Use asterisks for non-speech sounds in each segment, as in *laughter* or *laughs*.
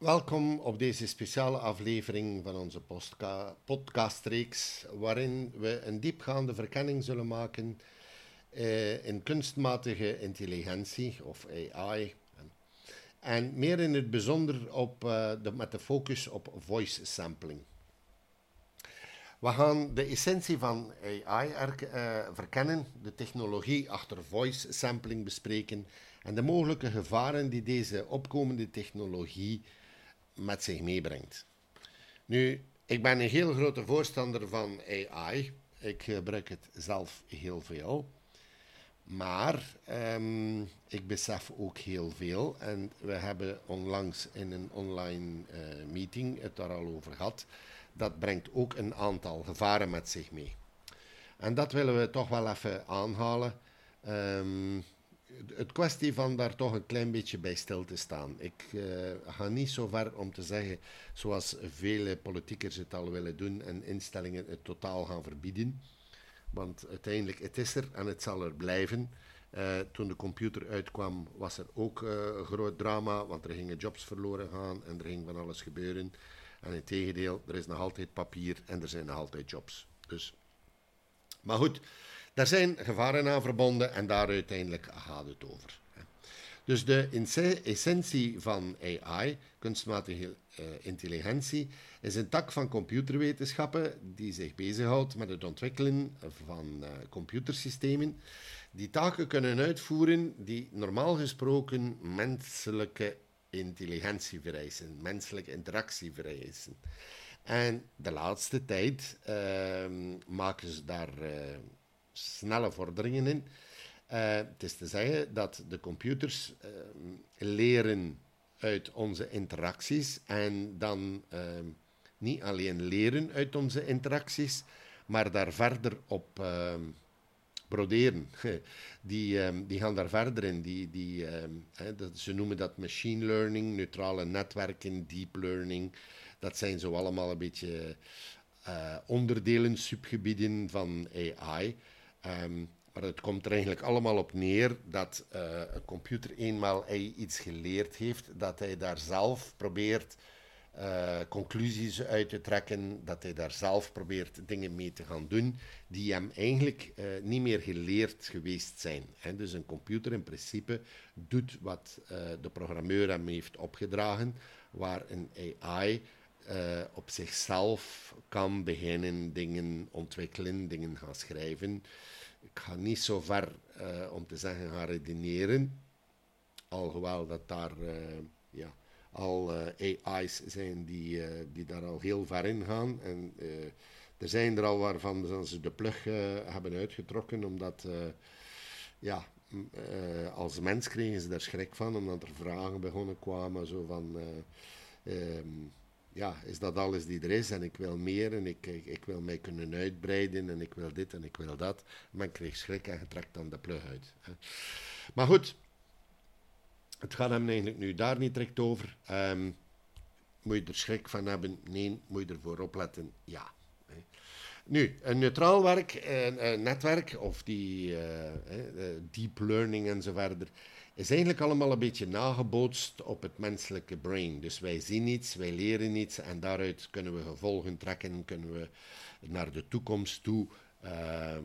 Welkom op deze speciale aflevering van onze podcastreeks, waarin we een diepgaande verkenning zullen maken uh, in kunstmatige intelligentie of AI. En meer in het bijzonder op, de, met de focus op voice sampling. We gaan de essentie van AI uh, verkennen, de technologie achter voice sampling bespreken en de mogelijke gevaren die deze opkomende technologie met zich meebrengt. Nu, ik ben een heel grote voorstander van AI. Ik gebruik het zelf heel veel. Maar um, ik besef ook heel veel. En we hebben onlangs in een online uh, meeting het daar al over gehad. Dat brengt ook een aantal gevaren met zich mee. En dat willen we toch wel even aanhalen. Um, het kwestie van daar toch een klein beetje bij stil te staan. Ik uh, ga niet zo ver om te zeggen, zoals vele politiekers het al willen doen, en instellingen het totaal gaan verbieden. Want uiteindelijk, het is er en het zal er blijven. Uh, toen de computer uitkwam, was er ook een groot drama, want er gingen jobs verloren gaan en er ging van alles gebeuren. En in tegendeel, er is nog altijd papier en er zijn nog altijd jobs. Dus, maar goed, daar zijn gevaren aan verbonden en daar uiteindelijk gaat het over. Dus de essentie van AI, kunstmatige uh, intelligentie, is een tak van computerwetenschappen die zich bezighoudt met het ontwikkelen van uh, computersystemen die taken kunnen uitvoeren die normaal gesproken menselijke intelligentie vereisen, menselijke interactie vereisen. En de laatste tijd uh, maken ze daar snelle vorderingen in. Uh, het is te zeggen dat de computers uh, leren uit onze interacties en dan uh, niet alleen leren uit onze interacties, maar daar verder op broderen. *laughs* Die, um, die gaan daar verder in. Die, die, dat, ze noemen dat machine learning, neutrale netwerken, deep learning. Dat zijn zo allemaal een beetje onderdelen, subgebieden van AI. Um, maar het komt er eigenlijk allemaal op neer dat uh, een computer eenmaal iets geleerd heeft, dat hij daar zelf probeert uh, conclusies uit te trekken, dat hij daar zelf probeert dingen mee te gaan doen die hem eigenlijk uh, niet meer geleerd geweest zijn. Hè. Dus een computer in principe doet wat de programmeur hem heeft opgedragen, waar een AI op zichzelf kan beginnen dingen ontwikkelen, dingen gaan schrijven ik ga niet zo ver uh, om te zeggen gaan redeneren, alhoewel dat daar uh, ja, al AI's zijn die, die daar al heel ver in gaan. En er zijn er al waarvan ze de plug hebben uitgetrokken, omdat ja, als mens kregen ze daar schrik van, omdat er vragen begonnen kwamen, zo van... Um, ja, is dat alles die er is en ik wil meer en ik, ik, wil mij kunnen uitbreiden en ik wil dit en ik wil dat. Men kreeg schrik en getrekt dan de plug uit. Maar goed, het gaat hem eigenlijk nu daar niet direct over. Um, moet je er schrik van hebben? Nee. Moet je ervoor opletten? Ja. Nu, een neutraal werk, een, netwerk of die uh, deep learning en zo verder is eigenlijk allemaal een beetje nagebootst op het menselijke brain. Dus wij zien iets, wij leren iets en daaruit kunnen we gevolgen trekken, kunnen we naar de toekomst toe uh,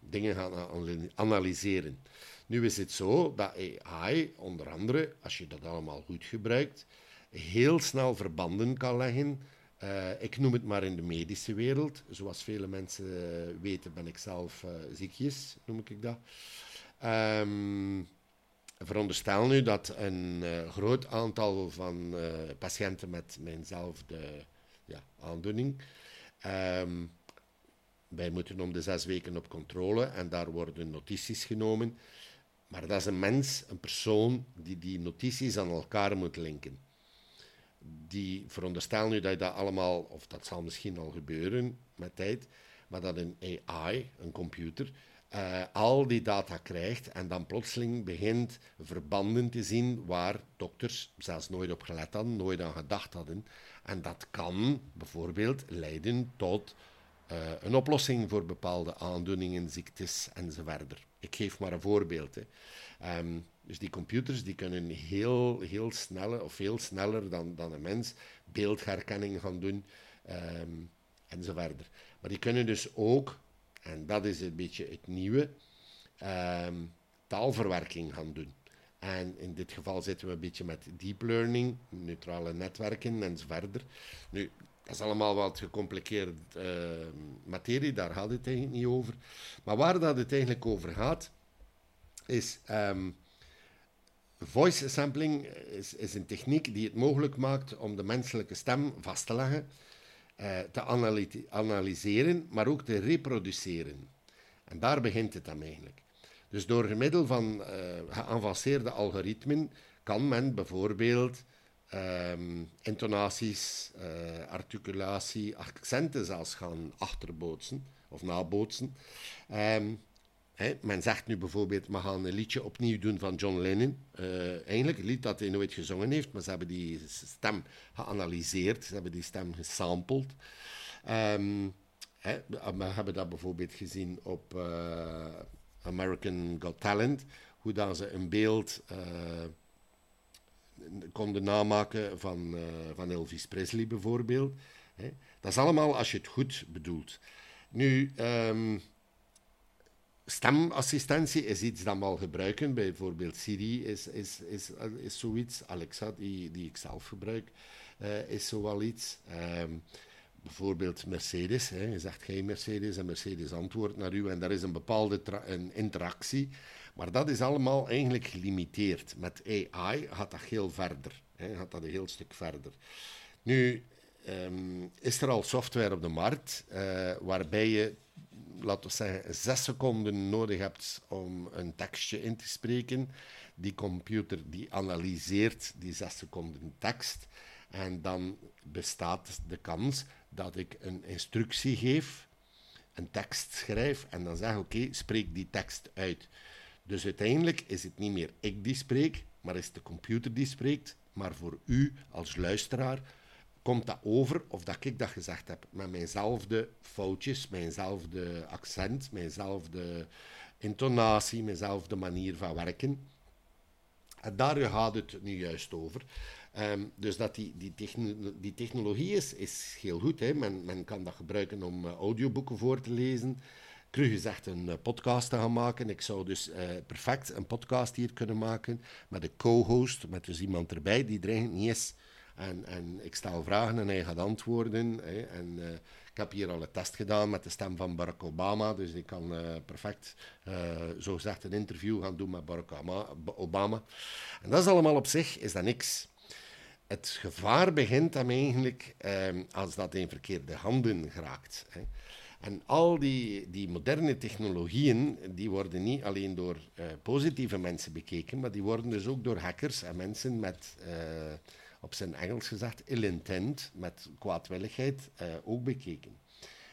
dingen gaan analyseren. Nu is het zo dat AI, onder andere, als je dat allemaal goed gebruikt, heel snel verbanden kan leggen. Uh, ik noem het maar in de medische wereld. Zoals vele mensen weten, ben ik zelf uh, ziekjes, noem ik dat. Um, veronderstel nu dat een uh, groot aantal van uh, patiënten met mijnzelfde ja, aandoening. Um, wij moeten om de zes weken op controle en daar worden notities genomen. Maar dat is een mens, een persoon, die die notities aan elkaar moet linken. Die veronderstel nu dat je dat allemaal, of dat zal misschien al gebeuren met tijd, maar dat een AI, een computer, uh, al die data krijgt en dan plotseling begint verbanden te zien waar dokters zelfs nooit op gelet hadden, nooit aan gedacht hadden. En dat kan bijvoorbeeld leiden tot een oplossing voor bepaalde aandoeningen, ziektes enzovoort. Ik geef maar een voorbeeld. Hè. Ehm, dus die computers die kunnen heel, heel snel, of veel sneller dan, dan een mens, beeldherkenning gaan doen um, enzovoort. Maar die kunnen dus ook, en dat is een beetje het nieuwe, ehm, taalverwerking gaan doen. En in dit geval zitten we een beetje met deep learning, neutrale netwerken enzovoort. Nu, dat is allemaal wat gecompliceerde uh, materie, daar gaat het eigenlijk niet over. Maar waar dat het eigenlijk over gaat, is um, voice sampling is, is, een techniek die het mogelijk maakt om de menselijke stem vast te leggen, uh, te analyseren, maar ook te reproduceren. En daar begint het dan eigenlijk. Dus door middel van uh, geavanceerde algoritmen kan men bijvoorbeeld um, intonaties, uh, articulatie, accenten zelfs gaan achterbootsen of nabootsen. Men zegt nu bijvoorbeeld, we gaan een liedje opnieuw doen van John Lennon. Uh, eigenlijk een lied dat hij nooit gezongen heeft, maar ze hebben die stem geanalyseerd, ze hebben die stem gesampled. Um, we hebben dat bijvoorbeeld gezien op uh, American Got Talent, hoe dan ze een beeld uh, konden namaken van, van Elvis Presley bijvoorbeeld. Dat is allemaal als je het goed bedoelt. Nu, um, Stemassistentie is iets dat we al gebruiken. Bijvoorbeeld Siri is, is, is, is zoiets. Alexa, die, die ik zelf gebruik, uh, is zoal iets. Um, bijvoorbeeld Mercedes. Hè. Je zegt geen Mercedes en Mercedes antwoordt naar u en daar is een bepaalde een interactie. Maar dat is allemaal eigenlijk gelimiteerd. Met AI gaat dat heel verder. Hè. Gaat dat een heel stuk verder. Nu, um, is er al software op de markt uh, waarbij je laten we zeggen, zes seconden nodig hebt om een tekstje in te spreken. Die computer die analyseert die zes seconden tekst. En dan bestaat de kans dat ik een instructie geef, een tekst schrijf en dan zeg: Oké, spreek die tekst uit. Dus uiteindelijk is het niet meer ik die spreek, maar is de computer die spreekt. Maar voor u als luisteraar komt dat over of dat ik dat gezegd heb met mijnzelfde foutjes, mijnzelfde accent, mijnzelfde intonatie, mijnzelfde manier van werken. En daar gaat het nu juist over. Um, dus dat die, die, die technologie is, is heel goed. Hè. Men, men kan dat gebruiken om uh, audioboeken voor te lezen. Krug is echt een uh, podcast te gaan maken. Ik zou dus uh, perfect een podcast hier kunnen maken met een co-host, met dus iemand erbij die er niet is. En, en ik stel vragen en hij gaat antwoorden. Hè. En uh, ik heb hier al een test gedaan met de stem van Barack Obama. Dus ik kan uh, perfect, uh, zo gezegd, een interview gaan doen met Barack Obama. En dat is allemaal op zich, is dat niks. Het gevaar begint dan eigenlijk ehm, als dat in verkeerde handen geraakt. Hè. En al die, die moderne technologieën, die worden niet alleen door positieve mensen bekeken, maar die worden dus ook door hackers en mensen met op zijn Engels gezegd, ill intent, met kwaadwilligheid, uh, ook bekeken.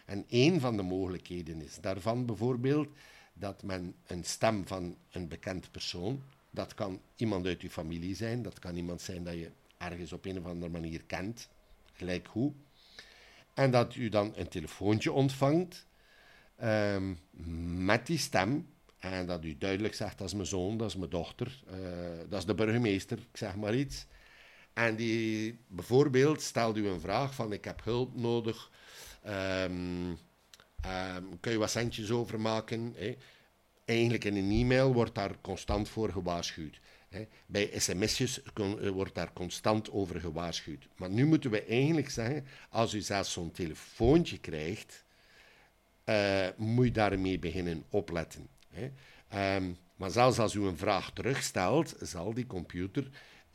En een van de mogelijkheden is daarvan bijvoorbeeld dat men een stem van een bekend persoon, dat kan iemand uit uw familie zijn, dat kan iemand zijn dat je ergens op een of andere manier kent, gelijk hoe, en dat u dan een telefoontje ontvangt um, met die stem, en dat u duidelijk zegt, dat is mijn zoon, dat is mijn dochter, uh, dat is de burgemeester, ik zeg maar iets. En die bijvoorbeeld stelt u een vraag van ik heb hulp nodig, um, kun je wat centjes overmaken? Hè? Eigenlijk in een e-mail wordt daar constant voor gewaarschuwd. Hè? Bij sms'jes eh, wordt daar constant over gewaarschuwd. Maar nu moeten we eigenlijk zeggen, als u zelfs zo'n telefoontje krijgt, uh, moet je daarmee beginnen opletten. Hè? Um, maar zelfs als u een vraag terugstelt, zal die computer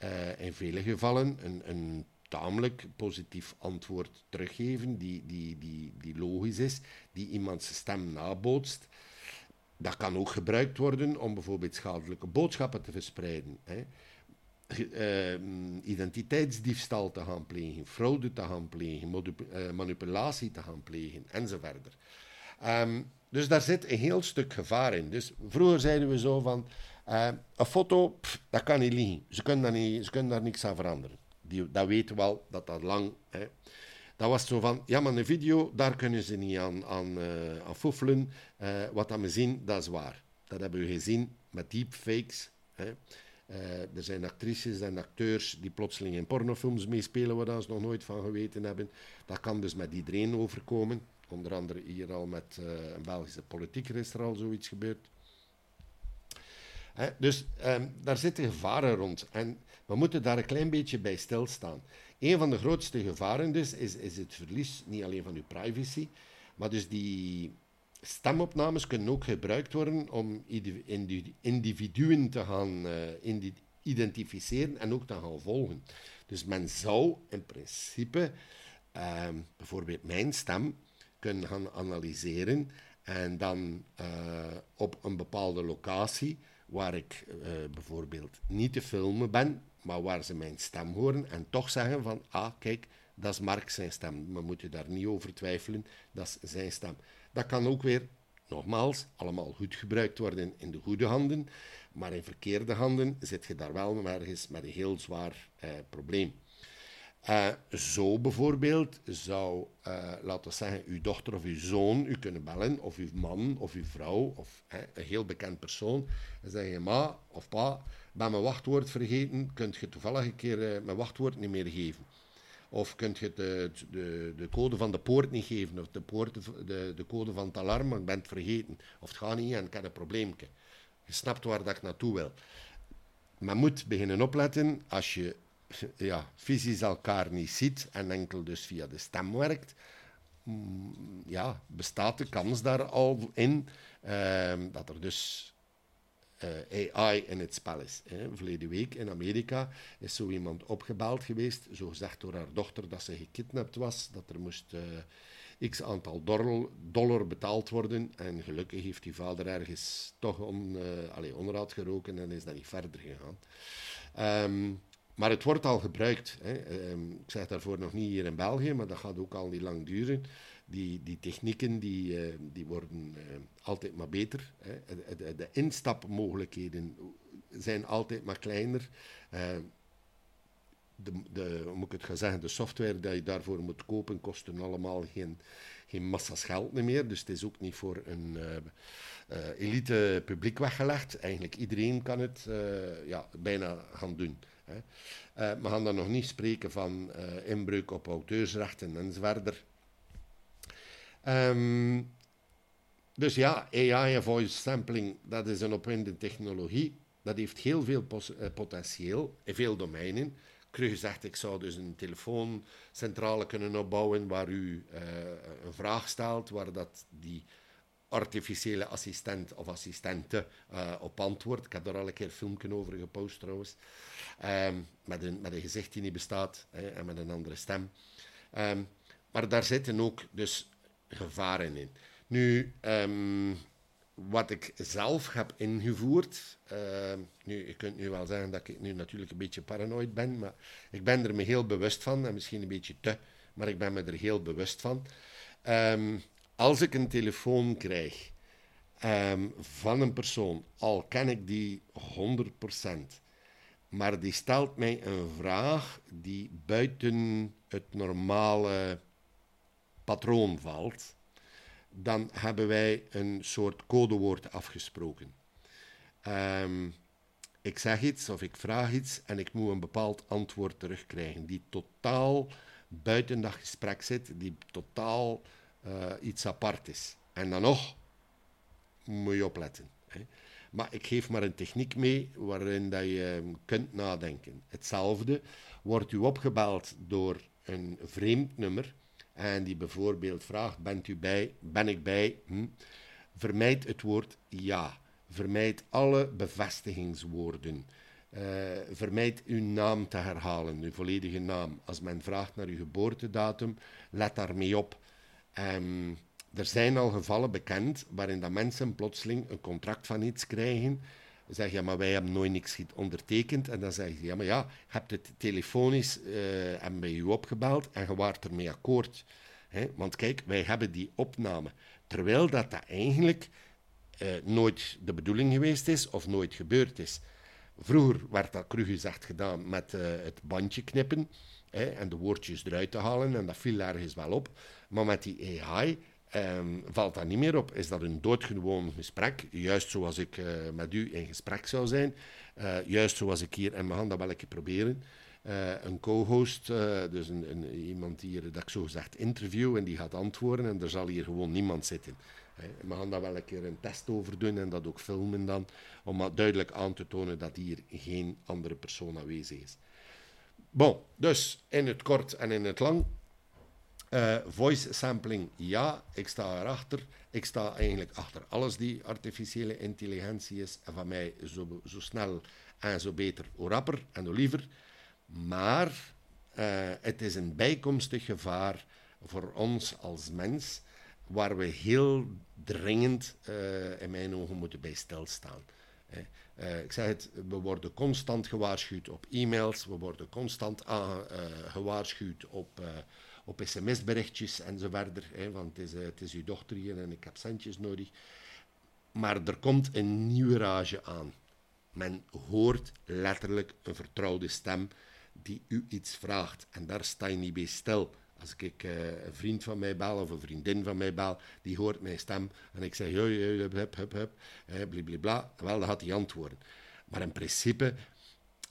uh, in vele gevallen een, een tamelijk positief antwoord teruggeven, die, die, die, die logisch is, die iemands stem nabootst. Dat kan ook gebruikt worden om bijvoorbeeld schadelijke boodschappen te verspreiden. Hè. Uh, identiteitsdiefstal te gaan plegen, fraude te gaan plegen, uh, manipulatie te gaan plegen enzovoort. Um, dus daar zit een heel stuk gevaar in. Dus vroeger zeiden we zo van, uh, een foto, dat kan niet liegen. Ze kunnen daar, niet, ze kunnen daar niks aan veranderen. Die, dat weten we al, dat dat lang... Hè. Dat was zo van, ja, maar een video, daar kunnen ze niet aan, aan, aan foefelen. wat dat we zien, dat is waar. Dat hebben we gezien met deepfakes. Hè. er zijn actrices en acteurs die plotseling in pornofilms meespelen waar ze nog nooit van geweten hebben. Dat kan dus met iedereen overkomen. Onder andere hier al met een Belgische politieker is er al zoiets gebeurd dus um, daar zitten gevaren rond. En we moeten daar een klein beetje bij stilstaan. Een van de grootste gevaren dus is, is het verlies niet alleen van uw privacy, maar dus die stemopnames kunnen ook gebruikt worden om individuen te gaan uh, identificeren en ook te gaan volgen. Dus men zou in principe uh, bijvoorbeeld mijn stem kunnen gaan analyseren en dan uh, op een bepaalde locatie waar ik uh, bijvoorbeeld niet te filmen ben, maar waar ze mijn stem horen en toch zeggen van, ah kijk, dat is Mark zijn stem. We moeten daar niet over twijfelen, dat is zijn stem. Dat kan ook weer, nogmaals, allemaal goed gebruikt worden in de goede handen, maar in verkeerde handen zit je daar wel ergens met een heel zwaar eh, probleem. Uh, zo bijvoorbeeld zou, uh, laten we zeggen, uw dochter of uw zoon u kunnen bellen, of uw man of uw vrouw, of een heel bekend persoon, en zeggen: Ma of pa, ben mijn wachtwoord vergeten, kunt je toevallig een keer uh, mijn wachtwoord niet meer geven? Of kunt je de, de, de code van de poort niet geven, of de, poort, de, de code van het alarm, ik ben het vergeten. Of het gaat niet en ik heb een probleempje. Je snapt waar dat ik naartoe wil. Men moet beginnen opletten als je ja, fysisch elkaar niet ziet en enkel dus via de stem werkt, mm, ja, bestaat de kans daar al in ehm, dat er dus eh, AI in het spel is. Hè. Verleden week in Amerika is zo iemand opgebeld geweest, zo gezegd door haar dochter dat ze gekidnapt was, dat er moest uh, x aantal dollar betaald worden. En gelukkig heeft die vader ergens toch on, uh, allez, onderhoud geroken en is dat niet verder gegaan. Um, maar het wordt al gebruikt. Hè. Ehm, ik zeg daarvoor nog niet hier in België, maar dat gaat ook al niet lang duren. Die, die technieken die, uh, die worden uh, altijd maar beter. Hè. De, de, instapmogelijkheden zijn altijd maar kleiner. Uh, de, de, hoe moet ik het gaan zeggen, de software die je daarvoor moet kopen, kosten allemaal geen, geen massa's geld meer. Dus het is ook niet voor een elite publiek weggelegd. Eigenlijk iedereen kan het ja, bijna gaan doen. Hè. We gaan dan nog niet spreken van inbreuk op auteursrechten enzovoort. Um, dus ja, AI en voice sampling, dat is een opwindende technologie. Dat heeft heel veel potentieel in veel domeinen. Gezegd, ik zou dus een telefooncentrale kunnen opbouwen waar u een vraag stelt, waar dat die artificiële assistent of assistente op antwoordt. Ik heb daar al een keer filmpje over gepost trouwens. Ehm, met, een, met een gezicht die niet bestaat hè, en met een andere stem. Ehm, maar daar zitten ook dus gevaren in. Nu, ehm, wat ik zelf heb ingevoerd. nu, je kunt nu wel zeggen dat ik nu natuurlijk een beetje paranoid ben, maar ik ben er me heel bewust van, en misschien een beetje te, maar ik ben me er heel bewust van. als ik een telefoon krijg van een persoon, al ken ik die 100%, maar die stelt mij een vraag die buiten het normale patroon valt. Dan hebben wij een soort codewoord afgesproken. Um, ik zeg iets of ik vraag iets en ik moet een bepaald antwoord terugkrijgen, die totaal buiten dat gesprek zit, die totaal uh, iets apart is. En dan nog moet je opletten. Hè. Maar ik geef maar een techniek mee waarin dat je ehm, kunt nadenken. Hetzelfde wordt u opgebeld door een vreemd nummer en die bijvoorbeeld vraagt: Bent u bij? Ben ik bij? Hm? Vermijd het woord ja. Vermijd alle bevestigingswoorden. Uh, vermijd uw naam te herhalen, uw volledige naam. Als men vraagt naar uw geboortedatum, let daarmee op. Um, er zijn al gevallen bekend waarin dat mensen plotseling een contract van iets krijgen. Zeg je, maar wij hebben nooit niks ondertekend. En dan zeg je, ja, maar ja, je hebt het telefonisch uh, en bij u opgebeld en je waart ermee akkoord. Hè? Want kijk, wij hebben die opname. Terwijl dat, dat eigenlijk uh, nooit de bedoeling geweest is of nooit gebeurd is. Vroeger werd dat cru gezegd gedaan met eh, het bandje knippen hè, en de woordjes eruit te halen en dat viel ergens wel op. Maar met die AI ehm, valt dat niet meer op. Is dat een doodgewoon gesprek, juist zoals ik uh, met u in gesprek zou zijn, uh, juist zoals ik hier, en we gaan dat wel een keer proberen, uh, een co-host, dus een, een, iemand die dat ik zo gezegd interview en die gaat antwoorden en er zal hier gewoon niemand zitten. We gaan daar wel een keer een test over doen en dat ook filmen dan, om duidelijk aan te tonen dat hier geen andere persoon aanwezig is. Bon, dus in het kort en in het lang. Uh, voice sampling, ja, ik sta erachter. Ik sta eigenlijk achter alles die artificiële intelligentie is. En van mij zo, zo snel en zo beter, hoe rapper en hoe liever. Maar uh, het is een bijkomstig gevaar voor ons als mens waar we heel dringend uh, in mijn ogen moeten bij stilstaan. Ik zeg het, we worden constant gewaarschuwd op e-mails, we worden constant gewaarschuwd op, op sms-berichtjes en zo verder. Hè, want het is, het is uw dochter hier en ik heb centjes nodig. Maar er komt een nieuwe rage aan. Men hoort letterlijk een vertrouwde stem die u iets vraagt. En daar sta je niet bij stil. Als ik uh, een vriend van mij bel of een vriendin van mij bel, die hoort mijn stem en ik zeg, hup, hup, hup, hup, blablabla, wel, dan had hij antwoorden. Maar in principe,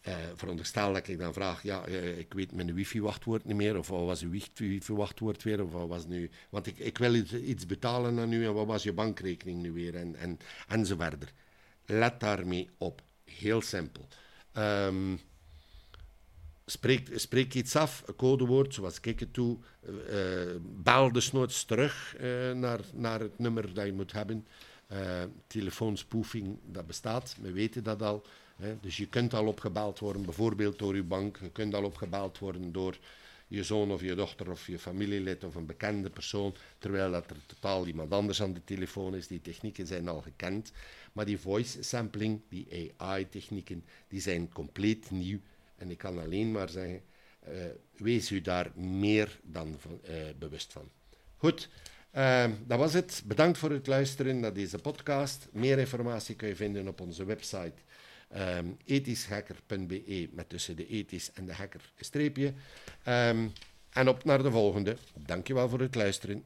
uh, veronderstel dat ik dan vraag, ja, uh, ik weet mijn wifi-wachtwoord niet meer, of wat was uw wifi-wachtwoord weer, of wat was nu, want ik, ik wil iets, betalen aan u, en wat was je bankrekening nu weer, en, en, en. Let daarmee op. Heel simpel. Um, Spreek, iets af, een codewoord, zoals ik het doe. Uh, bel desnoods terug uh, naar, naar het nummer dat je moet hebben. Telefoonspoofing, dat bestaat, we weten dat al. Dus je kunt al opgebeld worden, bijvoorbeeld door je bank. Je kunt al opgebeld worden door je zoon of je dochter of je familielid of een bekende persoon. Terwijl dat er totaal iemand anders aan de telefoon is. Die technieken zijn al gekend. Maar die voice sampling, die AI-technieken, die zijn compleet nieuw en ik kan alleen maar zeggen, uh, wees u daar meer dan uh, bewust van. Goed, uh, dat was het. Bedankt voor het luisteren naar deze podcast. Meer informatie kun je vinden op onze website um, ethischhacker.be met tussen de ethisch en de hacker streepje. Um, en op naar de volgende. Dankjewel voor het luisteren.